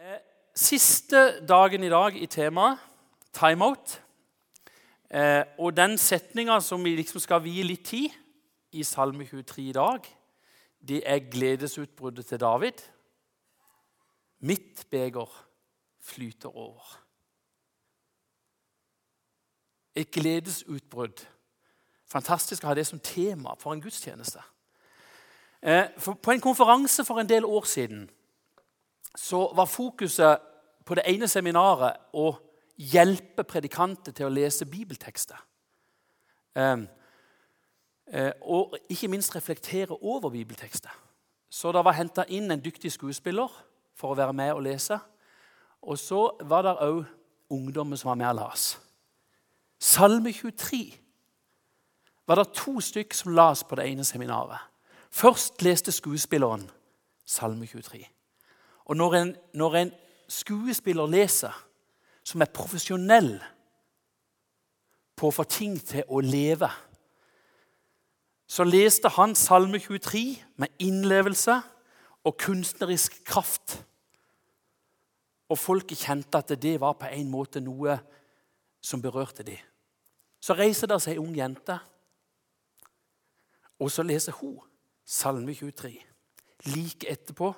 Eh, Siste dagen i dag i temaet timeout. Eh, og den setninga som vi liksom skal vie litt tid i Salme 23 i dag, det er gledesutbruddet til David. Mitt beger flyter over. Et gledesutbrudd. Fantastisk å ha det som tema for en gudstjeneste. Eh, for på en konferanse for en del år siden så var fokuset på det ene seminaret å hjelpe predikanter til å lese bibeltekster. Eh, eh, og ikke minst reflektere over bibeltekster. Så det var henta inn en dyktig skuespiller for å være med og lese. Og så var det òg ungdommen som var med og las. Salme 23 var det to stykk som las på det ene seminaret. Først leste skuespilleren Salme 23. Og når en, når en skuespiller leser, som er profesjonell på å få ting til å leve, så leste han Salme 23 med innlevelse og kunstnerisk kraft. Og folket kjente at det var på en måte noe som berørte dem. Så reiser det seg ei ung jente, og så leser hun Salme 23. Like etterpå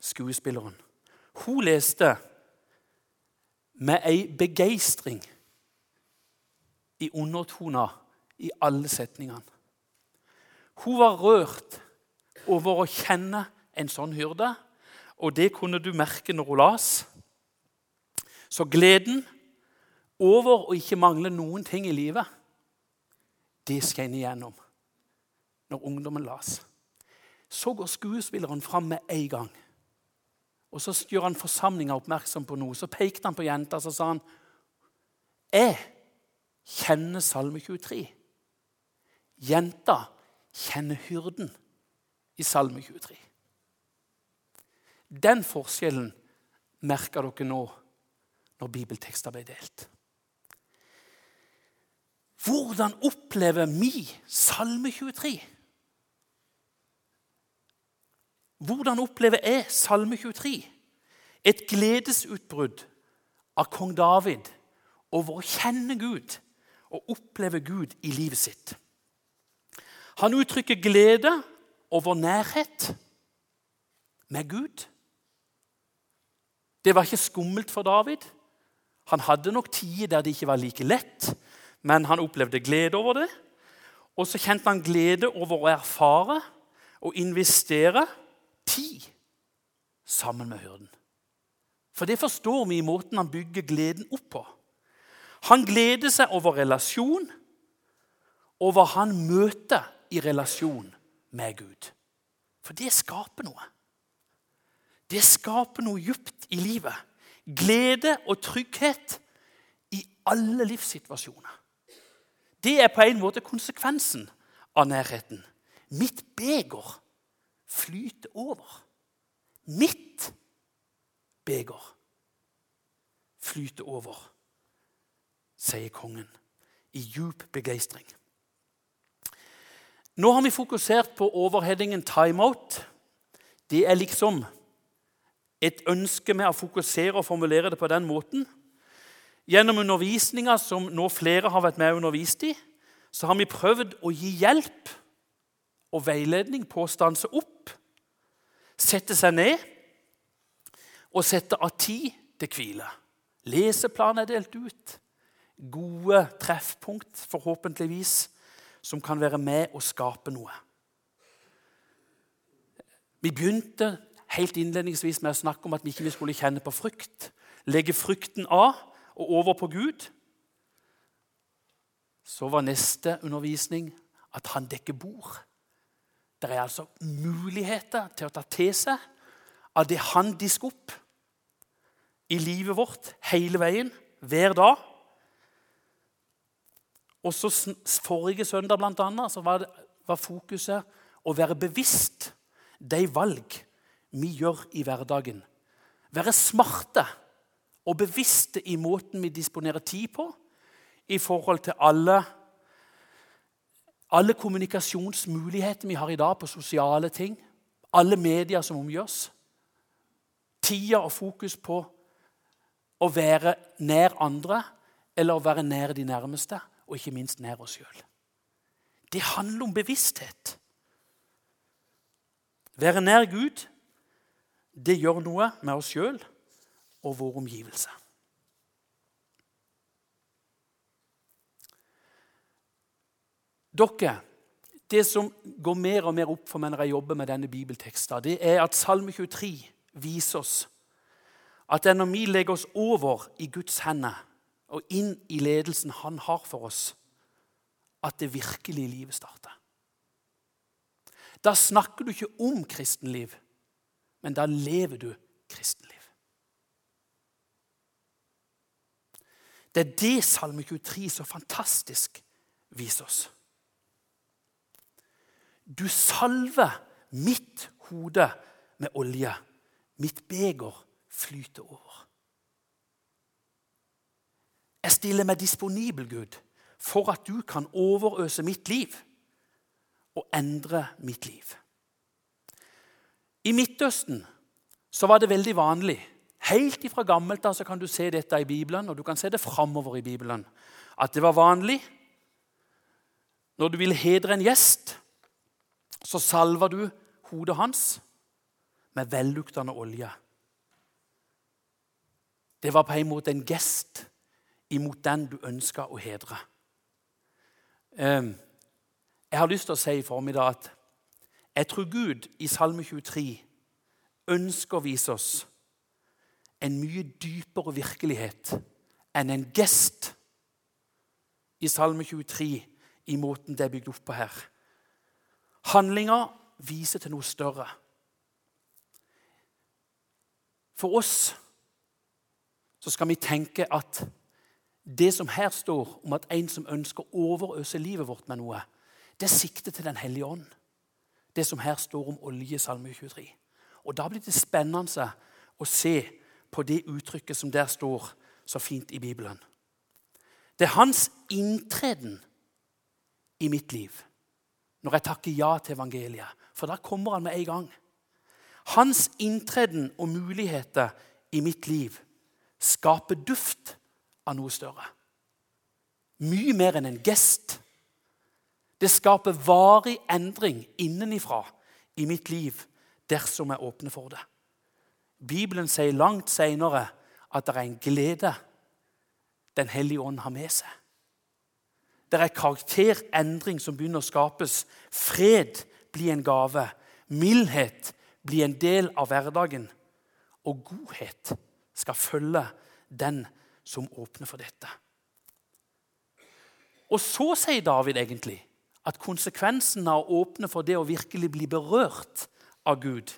skuespilleren. Hun leste med ei begeistring i undertoner i alle setningene. Hun var rørt over å kjenne en sånn hyrde, og det kunne du merke når hun las. Så gleden over å ikke mangle noen ting i livet, det skein igjennom når ungdommen las. Så går skuespilleren fram med en gang. Og Så gjør han forsamlinga oppmerksom på noe. Så pekte han på jenta så sa han, 'Jeg kjenner Salme 23.' Jenta kjenner hyrden i Salme 23. Den forskjellen merker dere nå når bibeltekster ble delt. Hvordan opplever vi Salme 23? Hvordan opplever jeg Salme 23? Et gledesutbrudd av kong David over å kjenne Gud og oppleve Gud i livet sitt. Han uttrykker glede over nærhet med Gud. Det var ikke skummelt for David. Han hadde nok tider der det ikke var like lett, men han opplevde glede over det. Og så kjente han glede over å erfare og investere tid sammen med hyrden. For det forstår vi i måten han bygger gleden opp på. Han gleder seg over relasjon, over han møter i relasjon med Gud. For det skaper noe. Det skaper noe djupt i livet. Glede og trygghet i alle livssituasjoner. Det er på en måte konsekvensen av nærheten. Mitt beger flyter over. Mitt beger flyter over, sier kongen i djup begeistring. Nå har vi fokusert på overheadingen timeout. Det er liksom et ønske med å fokusere og formulere det på den måten. Gjennom undervisninga som nå flere har vært med og undervist i, så har vi prøvd å gi hjelp og veiledning på å stanse opp, sette seg ned og sette av tid til hvile. Leseplan er delt ut. Gode treffpunkt, forhåpentligvis, som kan være med og skape noe. Vi begynte helt innledningsvis med å snakke om at vi ikke skulle kjenne på frykt. Legge frykten av og over på Gud. Så var neste undervisning at han dekker bord. Det er altså muligheter til å ta til seg av det han disker opp i livet vårt hele veien, hver dag. Også forrige søndag blant annet, så var, det, var fokuset å være bevisst de valg vi gjør i hverdagen. Være smarte og bevisste i måten vi disponerer tid på i forhold til alle alle kommunikasjonsmuligheter vi har i dag på sosiale ting, alle medier som omgjøres, tida og fokus på å være nær andre eller å være nær de nærmeste, og ikke minst nær oss sjøl. Det handler om bevissthet. Være nær Gud, det gjør noe med oss sjøl og vår omgivelse. Dere, det som går mer og mer opp for meg når jeg jobber med denne bibelteksten, det er at Salme 23 viser oss at når vi legger oss over i Guds hender og inn i ledelsen han har for oss, at det virkelige livet starter. Da snakker du ikke om kristenliv, men da lever du kristenliv. Det er det Salme 23 så fantastisk viser oss. Du salver mitt hode med olje. Mitt beger flyter over. Jeg stiller meg disponibel, Gud, for at du kan overøse mitt liv og endre mitt liv. I Midtøsten så var det veldig vanlig Helt ifra gammelt av kan du se dette i Bibelen, og du kan se det framover i Bibelen. At det var vanlig når du ville hedre en gjest, så salver du hodet hans med velluktende olje. Det var på en måte en gest imot den du ønska å hedre. Ehm, jeg har lyst til å si i formiddag at jeg tror Gud i Salme 23 ønsker å vise oss en mye dypere virkelighet enn en gest i Salme 23 i måten det er bygd opp på her. Handlinga viser til noe større. For oss så skal vi tenke at det som her står om at en som ønsker å overøse livet vårt med noe, det sikter til Den hellige ånd. Det som her står om olje i Salme 23. Og Da blir det spennende å se på det uttrykket som der står så fint i Bibelen. Det er hans inntreden i mitt liv når jeg takker ja til evangeliet. For da kommer han med en gang. Hans inntreden og muligheter i mitt liv skaper duft av noe større. Mye mer enn en gest. Det skaper varig endring innenifra i mitt liv dersom jeg åpner for det. Bibelen sier langt seinere at det er en glede Den hellige ånd har med seg. Det er karakterendring som begynner å skapes. Fred blir en gave. Mildhet blir en del av hverdagen. Og godhet skal følge den som åpner for dette. Og så sier David egentlig at konsekvensen av å åpne for det å virkelig bli berørt av Gud,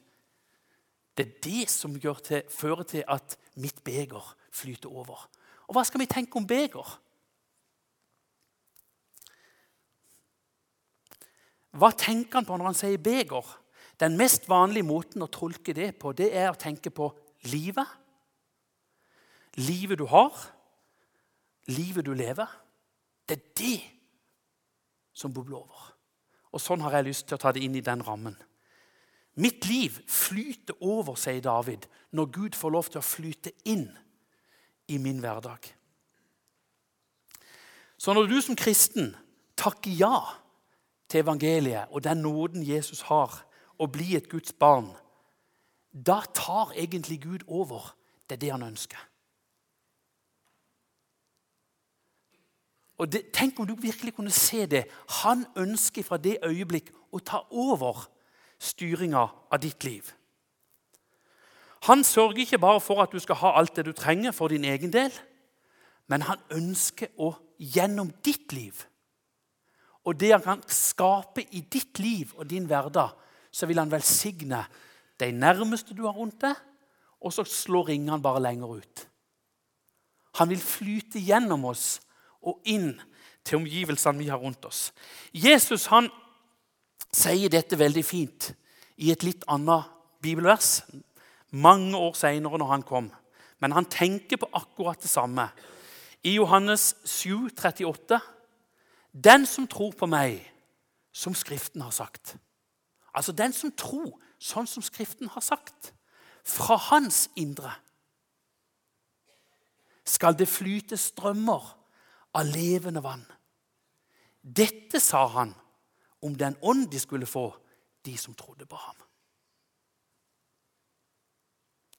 det er det som til, fører til at mitt beger flyter over. Og hva skal vi tenke om beger? Hva tenker han på når han sier beger? Den mest vanlige måten å tolke det på, det er å tenke på livet. Livet du har, livet du lever. Det er det som bobler over. Og Sånn har jeg lyst til å ta det inn i den rammen. Mitt liv flyter over, sier David, når Gud får lov til å flyte inn i min hverdag. Så når du som kristen takker ja til evangeliet og den nåden Jesus har, å bli et Guds barn, da tar egentlig Gud over. Det det han ønsker. Og det, Tenk om du virkelig kunne se det. Han ønsker fra det øyeblikk å ta over styringa av ditt liv. Han sørger ikke bare for at du skal ha alt det du trenger for din egen del, men han ønsker å gjennom ditt liv og det han kan skape i ditt liv og din hverdag, så vil han velsigne de nærmeste du har rundt deg, og så slår ringene bare lenger ut. Han vil flyte gjennom oss og inn til omgivelsene vi har rundt oss. Jesus han sier dette veldig fint i et litt annet bibelvers mange år seinere når han kom. Men han tenker på akkurat det samme. I Johannes 7, 38 den som tror på meg, som Skriften har sagt. Altså den som tror sånn som Skriften har sagt. fra hans indre skal det flyte strømmer av levende vann. Dette sa han om den ånd de skulle få, de som trodde på ham.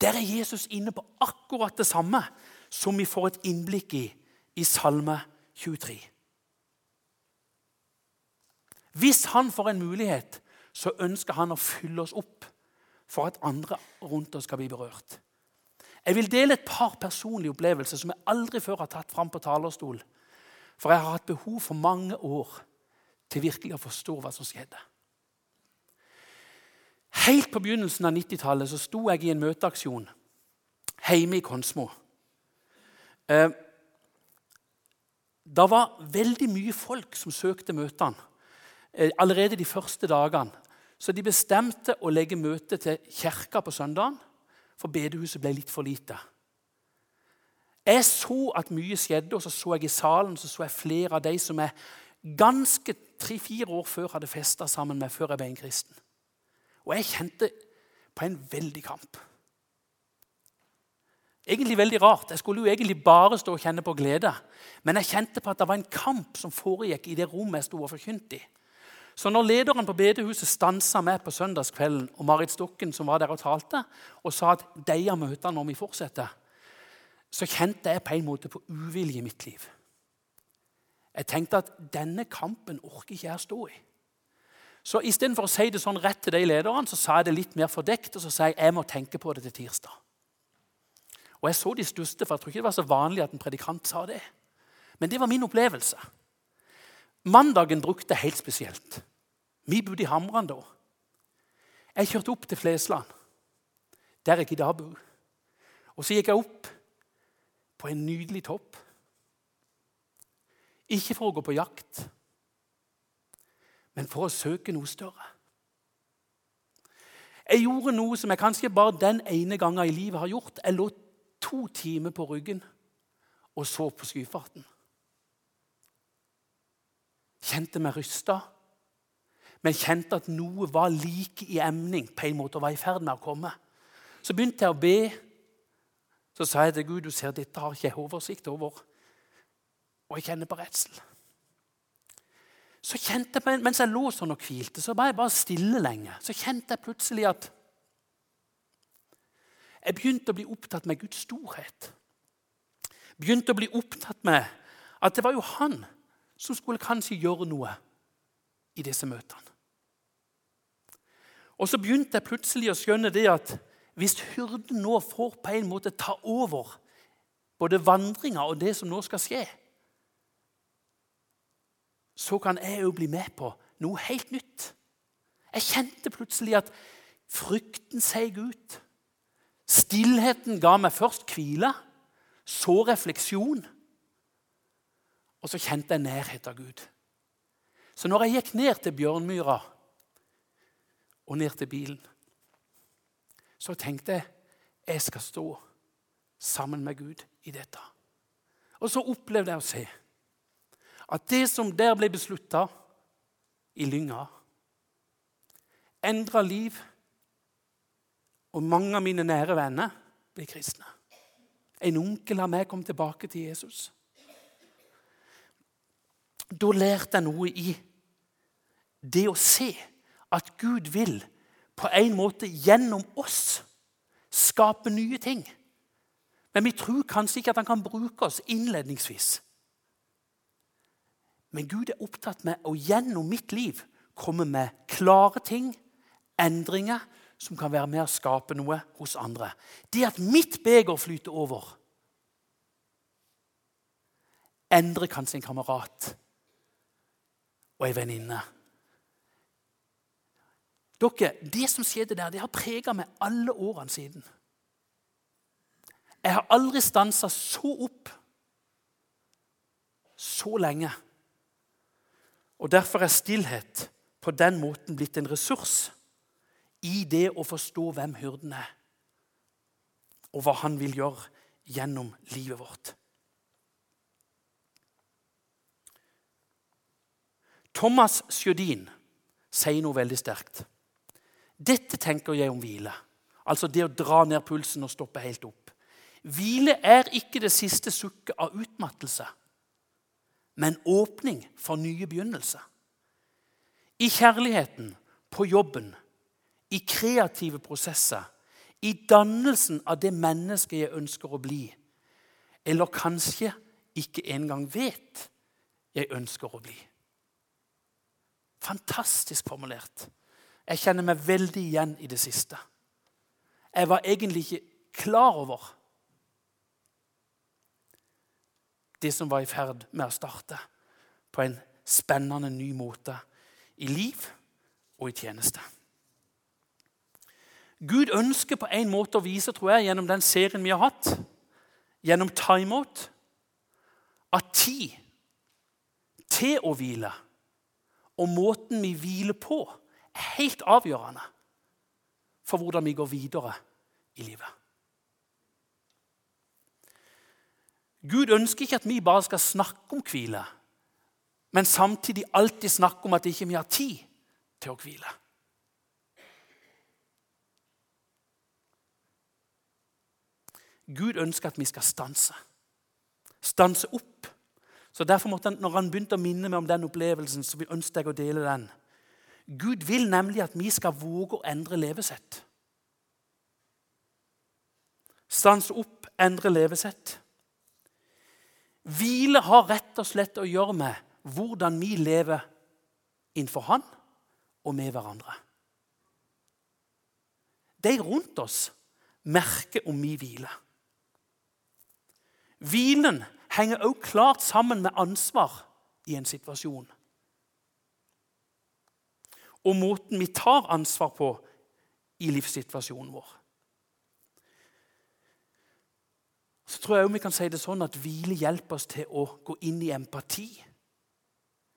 Der er Jesus inne på akkurat det samme som vi får et innblikk i i Salme 23. Hvis han får en mulighet, så ønsker han å fylle oss opp for at andre rundt oss skal bli berørt. Jeg vil dele et par personlige opplevelser som jeg aldri før har tatt fram på talerstol. For jeg har hatt behov for mange år til virkelig å forstå hva som skjedde. Helt på begynnelsen av 90-tallet så sto jeg i en møteaksjon hjemme i Konsmo. Eh, det var veldig mye folk som søkte møtene allerede de første dagene. Så de bestemte å legge møtet til kirka på søndagen, for bedehuset ble litt for lite. Jeg så at mye skjedde, og så så jeg i salen så så jeg flere av de som jeg ganske tre-fire år før hadde festa sammen med før jeg ble en kristen. Og jeg kjente på en veldig kamp. Egentlig veldig rart. Jeg skulle jo egentlig bare stå og kjenne på glede. Men jeg kjente på at det var en kamp som foregikk i det rommet jeg sto og forkynte i. Så når lederen på bedehuset stansa meg på søndagskvelden, og Marit Stokken som var der og talte, og sa at de har møtene når vi fortsetter, så kjente jeg på en måte på uvilje i mitt liv. Jeg tenkte at denne kampen orker ikke jeg stå i. Så istedenfor å si det sånn rett til de lederne, så sa jeg det litt mer fordekt. Og så sa jeg jeg må tenke på det til tirsdag. Og jeg så de største for jeg tror ikke det var så vanlig at en predikant sa det. Men det var min opplevelse. Mandagen brukte jeg helt spesielt. Vi bodde i Hamran da. Jeg kjørte opp til Flesland, der jeg i dag bor. Og så gikk jeg opp på en nydelig topp. Ikke for å gå på jakt, men for å søke noe større. Jeg gjorde noe som jeg kanskje bare den ene gangen i livet har gjort. Jeg lå to timer på ryggen og så på skyfarten. Kjente meg rysta, men kjente at noe var like i emning på en måte og var i ferd med å komme. Så begynte jeg å be. Så sa jeg til Gud du ser, dette har ikke jeg oversikt over. Og jeg kjenner på redsel så kjente jeg, Mens jeg lå sånn og hvilte, så var jeg bare stille lenge. Så kjente jeg plutselig at jeg begynte å bli opptatt med Guds storhet. Begynte å bli opptatt med at det var jo han som skulle kanskje gjøre noe i disse møtene. Og så begynte jeg plutselig å skjønne det at hvis hyrden nå får på en måte ta over både vandringa og det som nå skal skje, så kan jeg jo bli med på noe helt nytt. Jeg kjente plutselig at frykten seig ut. Stillheten ga meg først hvile, så refleksjon. Og så kjente jeg nærhet av Gud. Så når jeg gikk ned til Bjørnmyra og ned til bilen, så tenkte jeg jeg skal stå sammen med Gud i dette. Og så opplevde jeg å se at det som der ble beslutta i Lynga, endra liv. Og mange av mine nære venner ble kristne. En onkel av meg kom tilbake til Jesus. Da lærte jeg noe i det å se at Gud vil på en måte gjennom oss skape nye ting. Men vi tror kanskje ikke at han kan bruke oss innledningsvis. Men Gud er opptatt med å gjennom mitt liv komme med klare ting, endringer, som kan være med å skape noe hos andre. Det at mitt beger flyter over, endrer kanskje en kamerat og ei venninne. Dere, Det som skjedde der, det har prega meg alle årene siden. Jeg har aldri stansa så opp så lenge og Derfor er stillhet på den måten blitt en ressurs i det å forstå hvem hyrden er, og hva han vil gjøre gjennom livet vårt. Thomas Sjødin sier noe veldig sterkt. Dette tenker jeg om hvile. Altså det å dra ned pulsen og stoppe helt opp. Hvile er ikke det siste sukket av utmattelse, men åpning for nye begynnelser. I kjærligheten, på jobben, i kreative prosesser, i dannelsen av det mennesket jeg ønsker å bli, eller kanskje ikke engang vet jeg ønsker å bli. Fantastisk formulert. Jeg kjenner meg veldig igjen i det siste. Jeg var egentlig ikke klar over det som var i ferd med å starte på en spennende ny måte i liv og i tjeneste. Gud ønsker på en måte å vise, tror jeg, gjennom den serien vi har hatt, gjennom timeout, at tid til å hvile og måten vi hviler på, er helt avgjørende for hvordan vi går videre i livet. Gud ønsker ikke at vi bare skal snakke om hvile, men samtidig alltid snakke om at ikke vi ikke har tid til å hvile. Gud ønsker at vi skal stanse. Stanse opp. Så derfor måtte han, når han begynte å minne meg om den opplevelsen, så ønsket jeg å dele den. Gud vil nemlig at vi skal våge å endre levesett. Stans opp, endre levesett. Hvile har rett og slett å gjøre med hvordan vi lever innenfor Han og med hverandre. De rundt oss merker om vi hviler. Hvilen henger også klart sammen med ansvar i en situasjon. Og måten vi tar ansvar på i livssituasjonen vår. Så tror jeg vi kan si det sånn at Hvile hjelper oss til å gå inn i empati.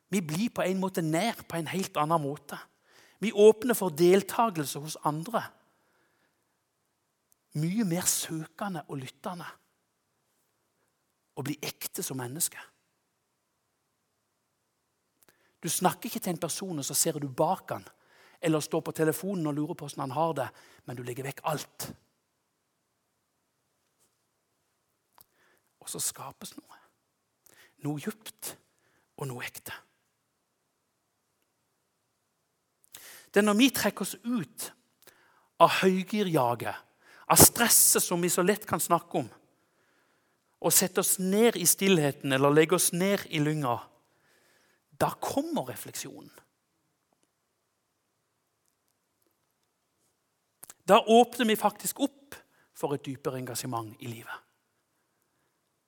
Vi blir på en måte nær på en helt annen måte. Vi åpner for deltakelse hos andre. Mye mer søkende og lyttende å bli ekte som menneske. Du snakker ikke til en person, og så ser du bak han, eller står på telefonen og lurer på hvordan han har det, men du legger vekk alt. Og så skapes noe. Noe djupt og noe ekte. Det er når vi trekker oss ut av høygirjaget, av stresset som vi så lett kan snakke om, og setter oss ned i stillheten eller legger oss ned i lynga, da kommer refleksjonen. Da åpner vi faktisk opp for et dypere engasjement i livet.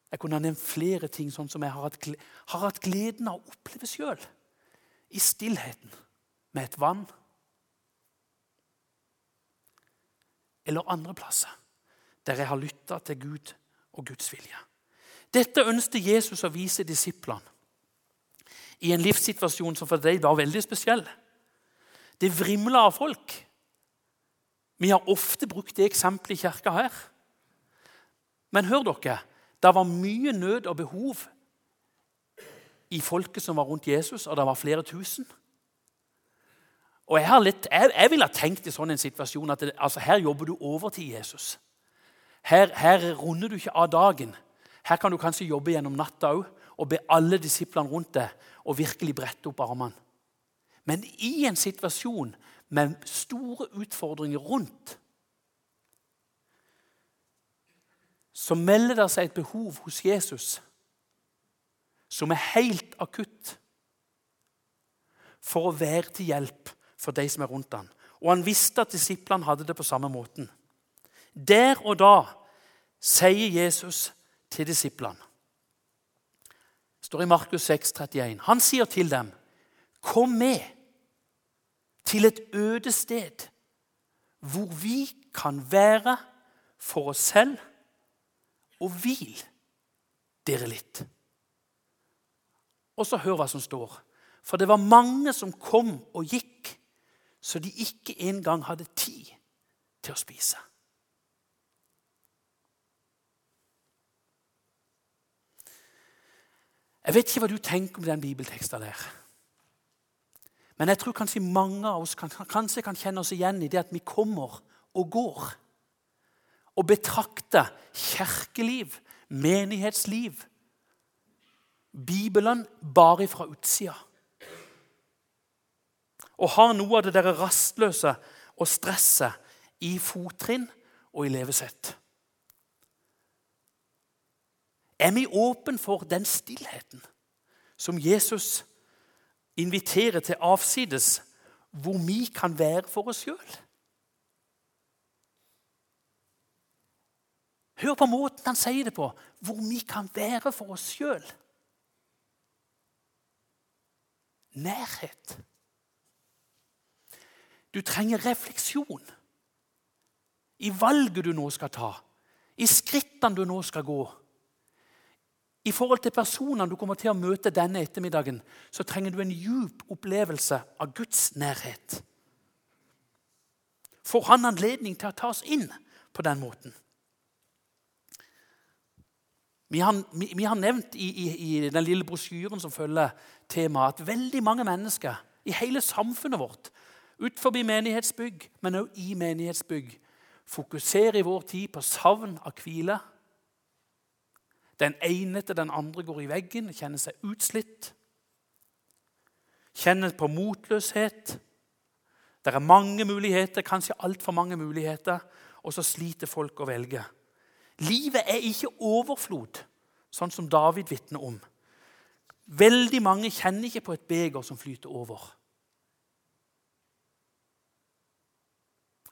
Jeg kunne ha nevnt flere ting sånn som jeg har hatt, gleden av å oppleve sjøl. I stillheten med et vann. Eller andre plasser der jeg har lytta til Gud og Guds vilje. Dette ønsket Jesus å vise disiplene i en livssituasjon som for dem var veldig spesiell. Det vrimla av folk. Vi har ofte brukt det eksempelet i kirka her. Men hør dere, det var mye nød og behov i folket som var rundt Jesus, og det var flere tusen. Og jeg, litt, jeg, jeg ville tenkt i sånn en situasjon at det, altså, her jobber du overtid, Jesus. Her, her runder du ikke av dagen. Her kan du kanskje jobbe gjennom natta òg og be alle disiplene rundt deg og virkelig brette opp armene. Men i en situasjon med store utfordringer rundt så melder det seg et behov hos Jesus som er helt akutt for å være til hjelp for de som er rundt ham. Og han visste at disiplene hadde det på samme måten. Der og da sier Jesus til disiplene. Det står i Markus 6, 31. Han sier til dem, 'Kom med til et øde sted, hvor vi kan være for oss selv, og hvil dere litt.' Og så hør hva som står. For det var mange som kom og gikk, så de ikke engang hadde tid til å spise. Jeg vet ikke hva du tenker om den bibelteksten der. Men jeg tror kanskje mange av oss kan, kanskje kan kjenne oss igjen i det at vi kommer og går Og betrakter kirkeliv, menighetsliv, Bibelen bare fra utsida. Og har noe av det der rastløse og stresset i fottrinn og i levesett. Er vi åpne for den stillheten som Jesus inviterer til avsides, hvor vi kan være for oss sjøl? Hør på måten han sier det på, hvor vi kan være for oss sjøl. Nærhet. Du trenger refleksjon i valget du nå skal ta, i skrittene du nå skal gå. I forhold til personene du kommer til å møte denne ettermiddagen, så trenger du en djup opplevelse av Guds nærhet. Får han anledning til å ta oss inn på den måten? Vi har, vi, vi har nevnt i, i, i, den lille brosjyren som følger temaet, at veldig mange mennesker i hele samfunnet vårt, utenfor menighetsbygg, men også i menighetsbygg, fokuserer i vår tid på savn av hvile. Den ene etter den andre går i veggen, kjenner seg utslitt. Kjenner på motløshet. Det er mange muligheter, kanskje altfor mange muligheter, og så sliter folk å velge. Livet er ikke overflod, sånn som David vitner om. Veldig mange kjenner ikke på et beger som flyter over.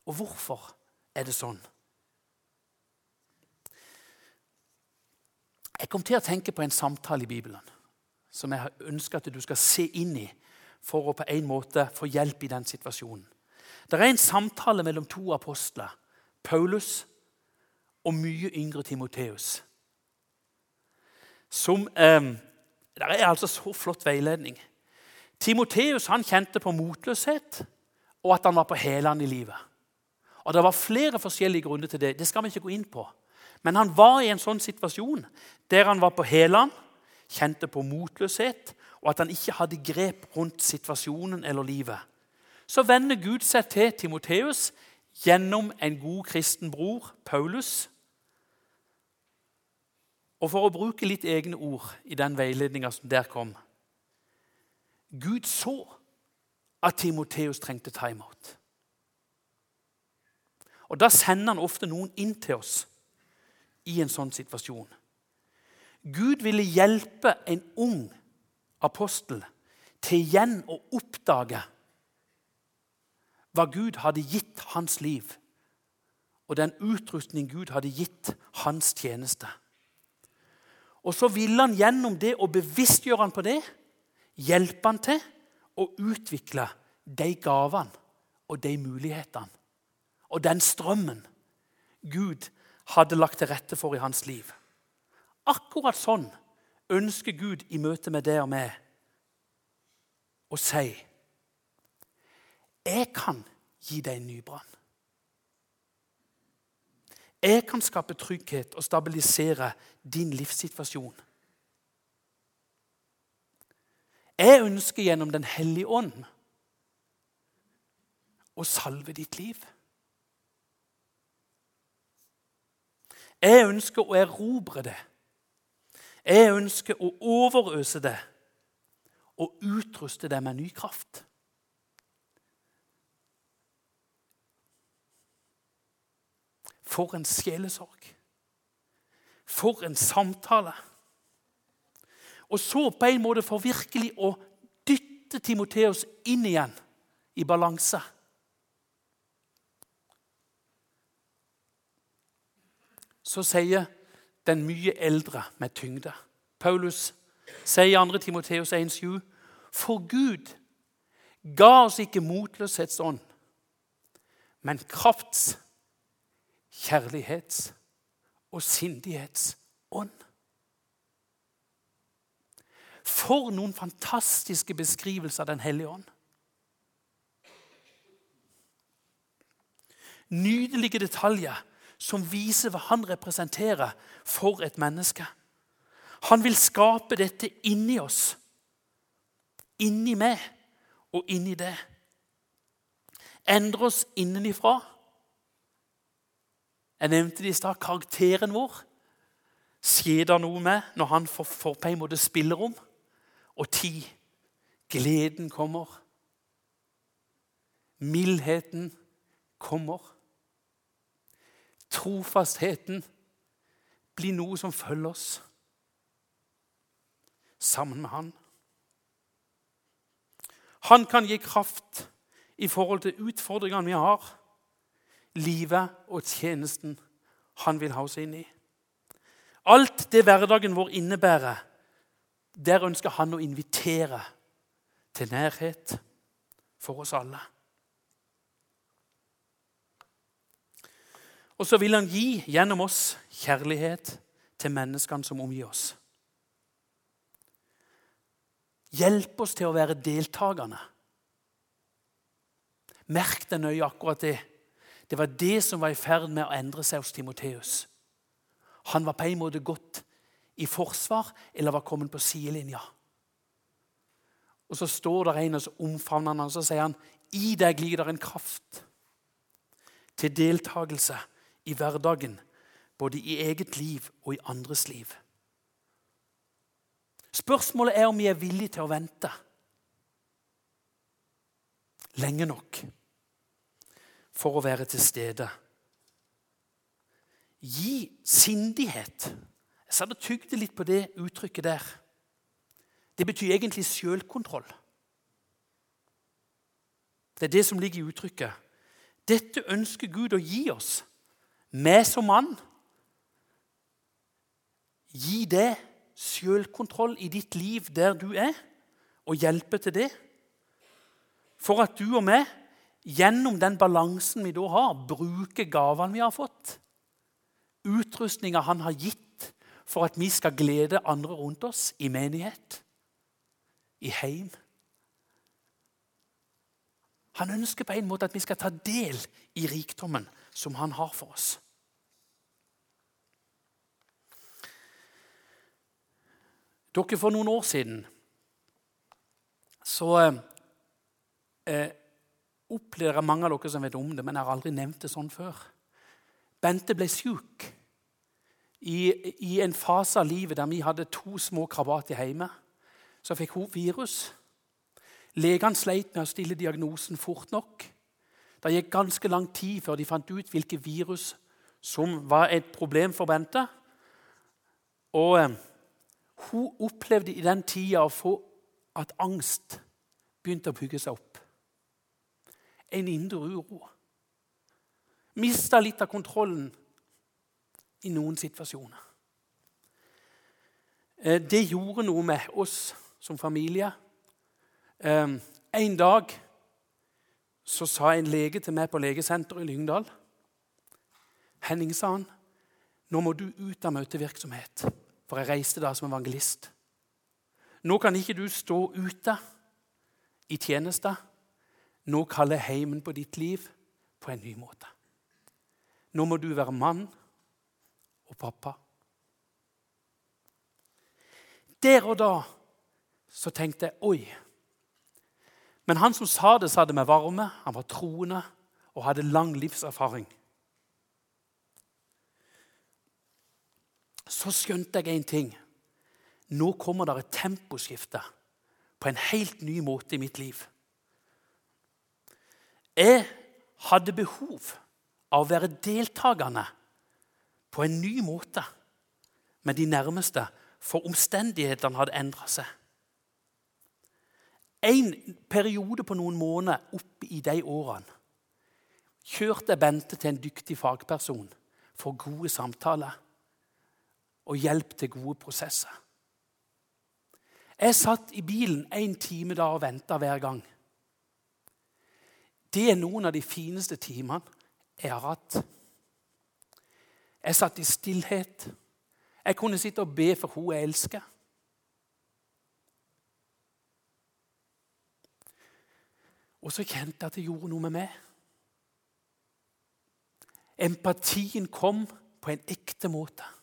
Og hvorfor er det sånn? Jeg kom til å tenke på en samtale i Bibelen som jeg ønsker at du skal se inn i for å på en måte få hjelp i den situasjonen. Det er en samtale mellom to apostler, Paulus og mye yngre Timoteus. Som eh, Det er altså så flott veiledning. Timoteus kjente på motløshet og at han var på hælene i livet. Og Det var flere forskjellige grunner til det. Det skal vi ikke gå inn på. Men han var i en sånn situasjon der han var på hælene, kjente på motløshet, og at han ikke hadde grep rundt situasjonen eller livet. Så vender Gud seg til Timoteus gjennom en god kristen bror, Paulus, og for å bruke litt egne ord i den veiledninga som der kom Gud så at Timoteus trengte timeout. Og Da sender han ofte noen inn til oss i en sånn situasjon. Gud ville hjelpe en ung apostel til igjen å oppdage hva Gud hadde gitt hans liv, og den utrustning Gud hadde gitt hans tjeneste. Og så ville han gjennom det å bevisstgjøre han på det, hjelpe han til å utvikle de gavene og de mulighetene og den strømmen Gud hadde lagt til rette for i hans liv. Akkurat sånn ønsker Gud i møte med deg og meg å si Jeg kan gi deg en ny brann. Jeg kan skape trygghet og stabilisere din livssituasjon. Jeg ønsker gjennom Den hellige ånd å salve ditt liv. Jeg ønsker å erobre det. Jeg ønsker å overøse det og utruste det med ny kraft. For en sjelesorg. For en samtale. Og så på en måte for virkelig å dytte Timoteus inn igjen i balanse. Så sier den mye eldre med tyngde Paulus sier i 2. Timoteus 1,7.: For Gud ga oss ikke motløshetsånd, men krafts, kjærlighets og sindighetsånd. For noen fantastiske beskrivelser av Den hellige ånd. Nydelige detaljer som viser hva han representerer for et menneske. Han vil skape dette inni oss, inni meg og inni det. Endre oss innenifra Jeg nevnte det i stad. Karakteren vår skjer det noe med når han får, får på en måte spillerom. Og tid. Gleden kommer. Mildheten kommer. Trofastheten blir noe som følger oss sammen med Han. Han kan gi kraft i forhold til utfordringene vi har, livet og tjenesten han vil ha oss inn i. Alt det hverdagen vår innebærer, der ønsker han å invitere til nærhet for oss alle. Og så vil han gi gjennom oss kjærlighet til menneskene som omgir oss. Hjelp oss til å være deltakende. Merk deg nøye akkurat det. Det var det som var i ferd med å endre seg hos Timoteus. Han var på en måte gått i forsvar eller var kommet på sidelinja. Og Så står det en og så omfavner han og så sier han, i deg ligger det en kraft til deltakelse i hverdagen, både i eget liv og i andres liv. Spørsmålet er om vi er villige til å vente lenge nok for å være til stede. Gi sindighet. Jeg satt og tygde litt på det uttrykket der. Det betyr egentlig sjølkontroll. Det er det som ligger i uttrykket. Dette ønsker Gud å gi oss meg som mann, gi det sjølkontroll i ditt liv der du er, og hjelpe til det. For at du og vi, gjennom den balansen vi da har, bruker gavene vi har fått, utrustninga han har gitt for at vi skal glede andre rundt oss i menighet, i heim. Han ønsker på en måte at vi skal ta del i rikdommen som han har for oss. Dere, For noen år siden så eh, opplevde mange av dere som vet om det, men jeg har aldri nevnt det sånn før. Bente ble syk i, i en fase av livet der vi hadde to små krabater hjemme. Så fikk hun virus. Legene sleit med å stille diagnosen fort nok. Det gikk ganske lang tid før de fant ut hvilket virus som var et problem for Bente. Og eh, hun opplevde i den tida å få at angst begynte å bygge seg opp. En indre uro. Mista litt av kontrollen i noen situasjoner. Eh, det gjorde noe med oss som familie. Eh, en dag så sa en lege til meg på legesenteret i Lyngdal Henning, sa han, nå må du ut av møtevirksomhet, for jeg reiste da som evangelist. Nå kan ikke du stå ute i tjeneste. Nå kaller heimen på ditt liv på en ny måte. Nå må du være mann og pappa. Der og da så tenkte jeg oi, men han som sa det, sa det med varme. Han var troende og hadde lang livserfaring. Så skjønte jeg én ting. Nå kommer det et temposkifte på en helt ny måte i mitt liv. Jeg hadde behov av å være deltakende på en ny måte med de nærmeste, for omstendighetene hadde endra seg en periode på noen måneder oppe i de årene kjørte jeg Bente til en dyktig fagperson for gode samtaler og hjelp til gode prosesser. Jeg satt i bilen en time da og venta hver gang. Det er noen av de fineste timene jeg har hatt. Jeg satt i stillhet. Jeg kunne sitte og be for hun jeg elsker. Og så kjente jeg at det gjorde noe med meg. Empatien kom på en ekte måte.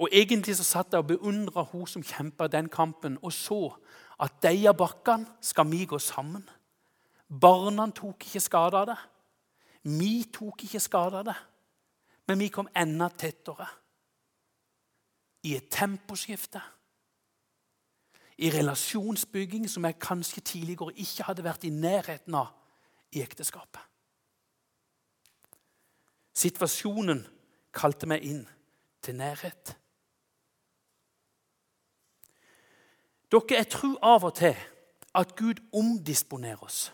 Og Egentlig så satt jeg og beundra hun som kjempa den kampen, og så at de av bakkene skal vi gå sammen. Barna tok ikke skade av det. Vi tok ikke skade av det. Men vi kom enda tettere. I et temposkifte. I relasjonsbygging som jeg kanskje tidligere ikke hadde vært i nærheten av i ekteskapet. Situasjonen kalte meg inn til nærhet. Dere, jeg tror av og til at Gud omdisponerer oss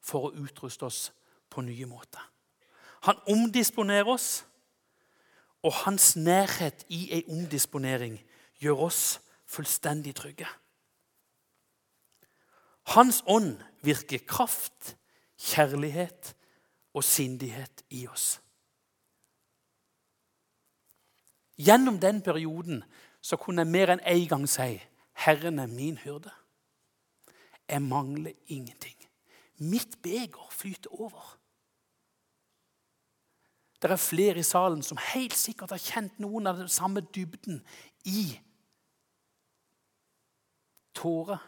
for å utruste oss på nye måter. Han omdisponerer oss, og hans nærhet i ei omdisponering gjør oss fullstendig trygge. Hans ånd virker kraft, kjærlighet og sindighet i oss. Gjennom den perioden så kunne jeg mer enn én en gang si 'Herren er min hyrde'. Jeg mangler ingenting. Mitt beger flyter over. Det er flere i salen som helt sikkert har kjent noen av den samme dybden i tårer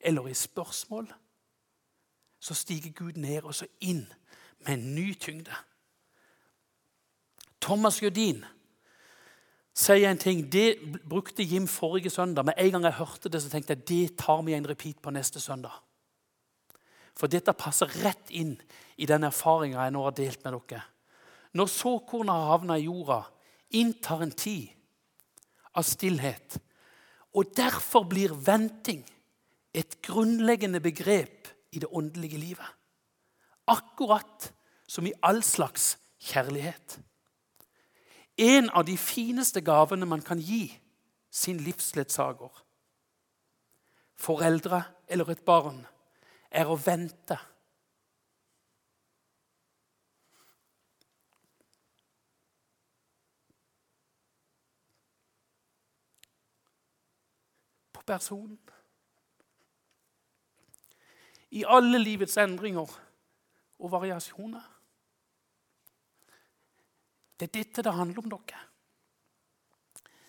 eller i spørsmål. Så stiger Gud ned og så inn med en ny tyngde. Thomas Jødin sier en ting. Det brukte Jim forrige søndag. Men en gang jeg hørte det, så tenkte jeg det tar vi en repeat på neste søndag. For dette passer rett inn i den erfaringa jeg nå har delt med dere. Når såkornet har havna i jorda, inntar en tid av stillhet. Og derfor blir venting et grunnleggende begrep i det åndelige livet. Akkurat som i all slags kjærlighet. En av de fineste gavene man kan gi sin livsledsager, foreldre eller et barn, er å vente. På personen. I alle livets endringer og variasjoner. Det er dette det handler om, dere.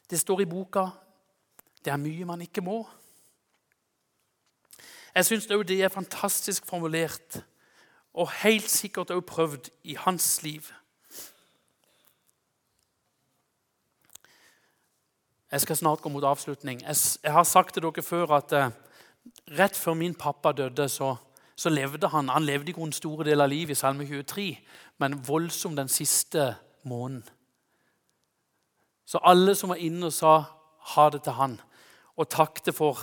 Det står i boka det er mye man ikke må. Jeg syns òg det er fantastisk formulert og helt sikkert òg prøvd i hans liv. Jeg skal snart gå mot avslutning. Jeg, har sagt til dere før at eh, rett før min pappa døde, så, så levde han Han levde i grunnen store deler av livet i Salme 23, men voldsomt den siste månen. Så alle som var inne og sa ha det til han, og takte for,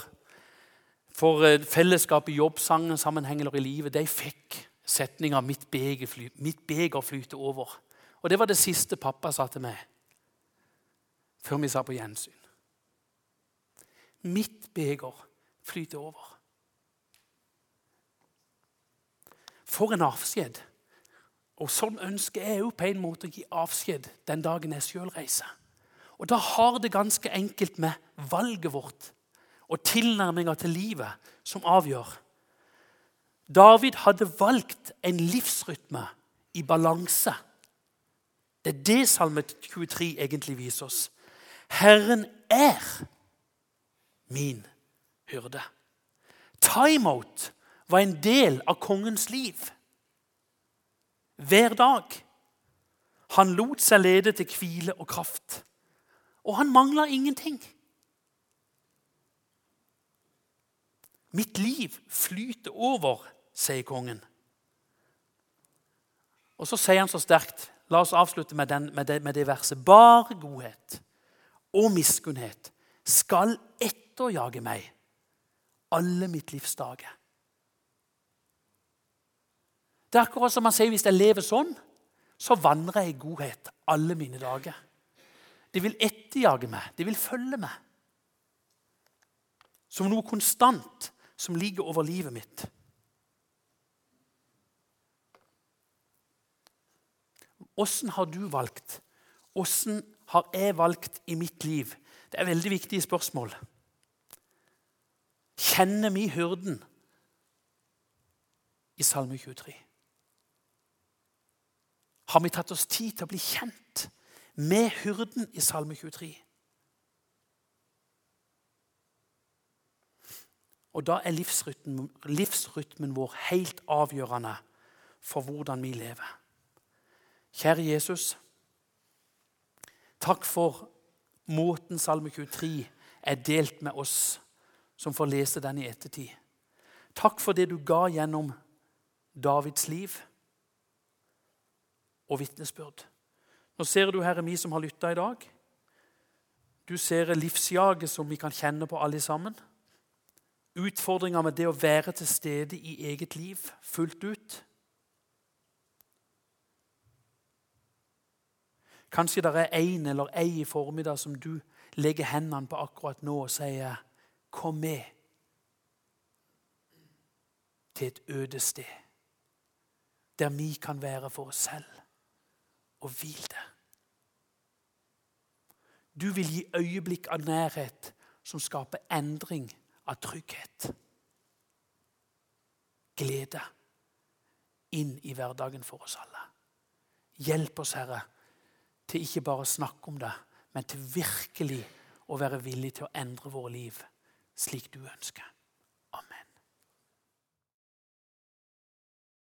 for eh, fellesskapet jobbsangen, eller i livet, de fikk setninga 'mitt beger, fly, flyter over'. Og Det var det siste pappa sa til meg før vi sa på gjensyn. Mitt beger flyter over. For en avskjed. Og Sånn ønsker jeg òg på en måte å gi avskjed den dagen jeg sjøl reiser. Og Da har det ganske enkelt med valget vårt og tilnærminga til livet som avgjør. David hadde valgt en livsrytme i balanse. Det er det Salme 23 egentlig viser oss. Herren er min hyrde. Timeout var en del av kongens liv hver dag. Han lot seg lede til hvile og kraft. Og han mangla ingenting. Mitt liv flyter over, sier kongen. Og så sier han så sterkt La oss avslutte med, den, med, det, med det verset. Bare godhet og miskunnhet skal etterjage meg alle mitt livs dager. Det er akkurat som han sier hvis jeg lever sånn, så vandrer jeg i godhet alle mine dager. De vil etterjage meg, de vil følge meg. Som noe konstant som ligger over livet mitt. Åssen har du valgt? Åssen har jeg valgt i mitt liv? Det er veldig viktige spørsmål. Kjenner vi hyrden i Salme 23? Har vi tatt oss tid til å bli kjent med hyrden i Salme 23. Og da er livsrytmen, livsrytmen vår helt avgjørende for hvordan vi lever. Kjære Jesus, takk for måten Salme 23 er delt med oss som får lese den i ettertid. Takk for det du ga gjennom Davids liv og vitnesbyrd. Nå ser du, Herre, vi som har lytta i dag. Du ser livsjaget som vi kan kjenne på alle sammen. Utfordringa med det å være til stede i eget liv fullt ut. Kanskje det er en eller ei i formiddag som du legger hendene på akkurat nå og sier 'Kom med til et øde sted', der vi kan være for oss selv og hvil det. Du vil gi øyeblikk av nærhet som skaper endring av trygghet. Glede inn i hverdagen for oss alle. Hjelp oss, Herre, til ikke bare å snakke om det, men til virkelig å være villig til å endre våre liv slik du ønsker.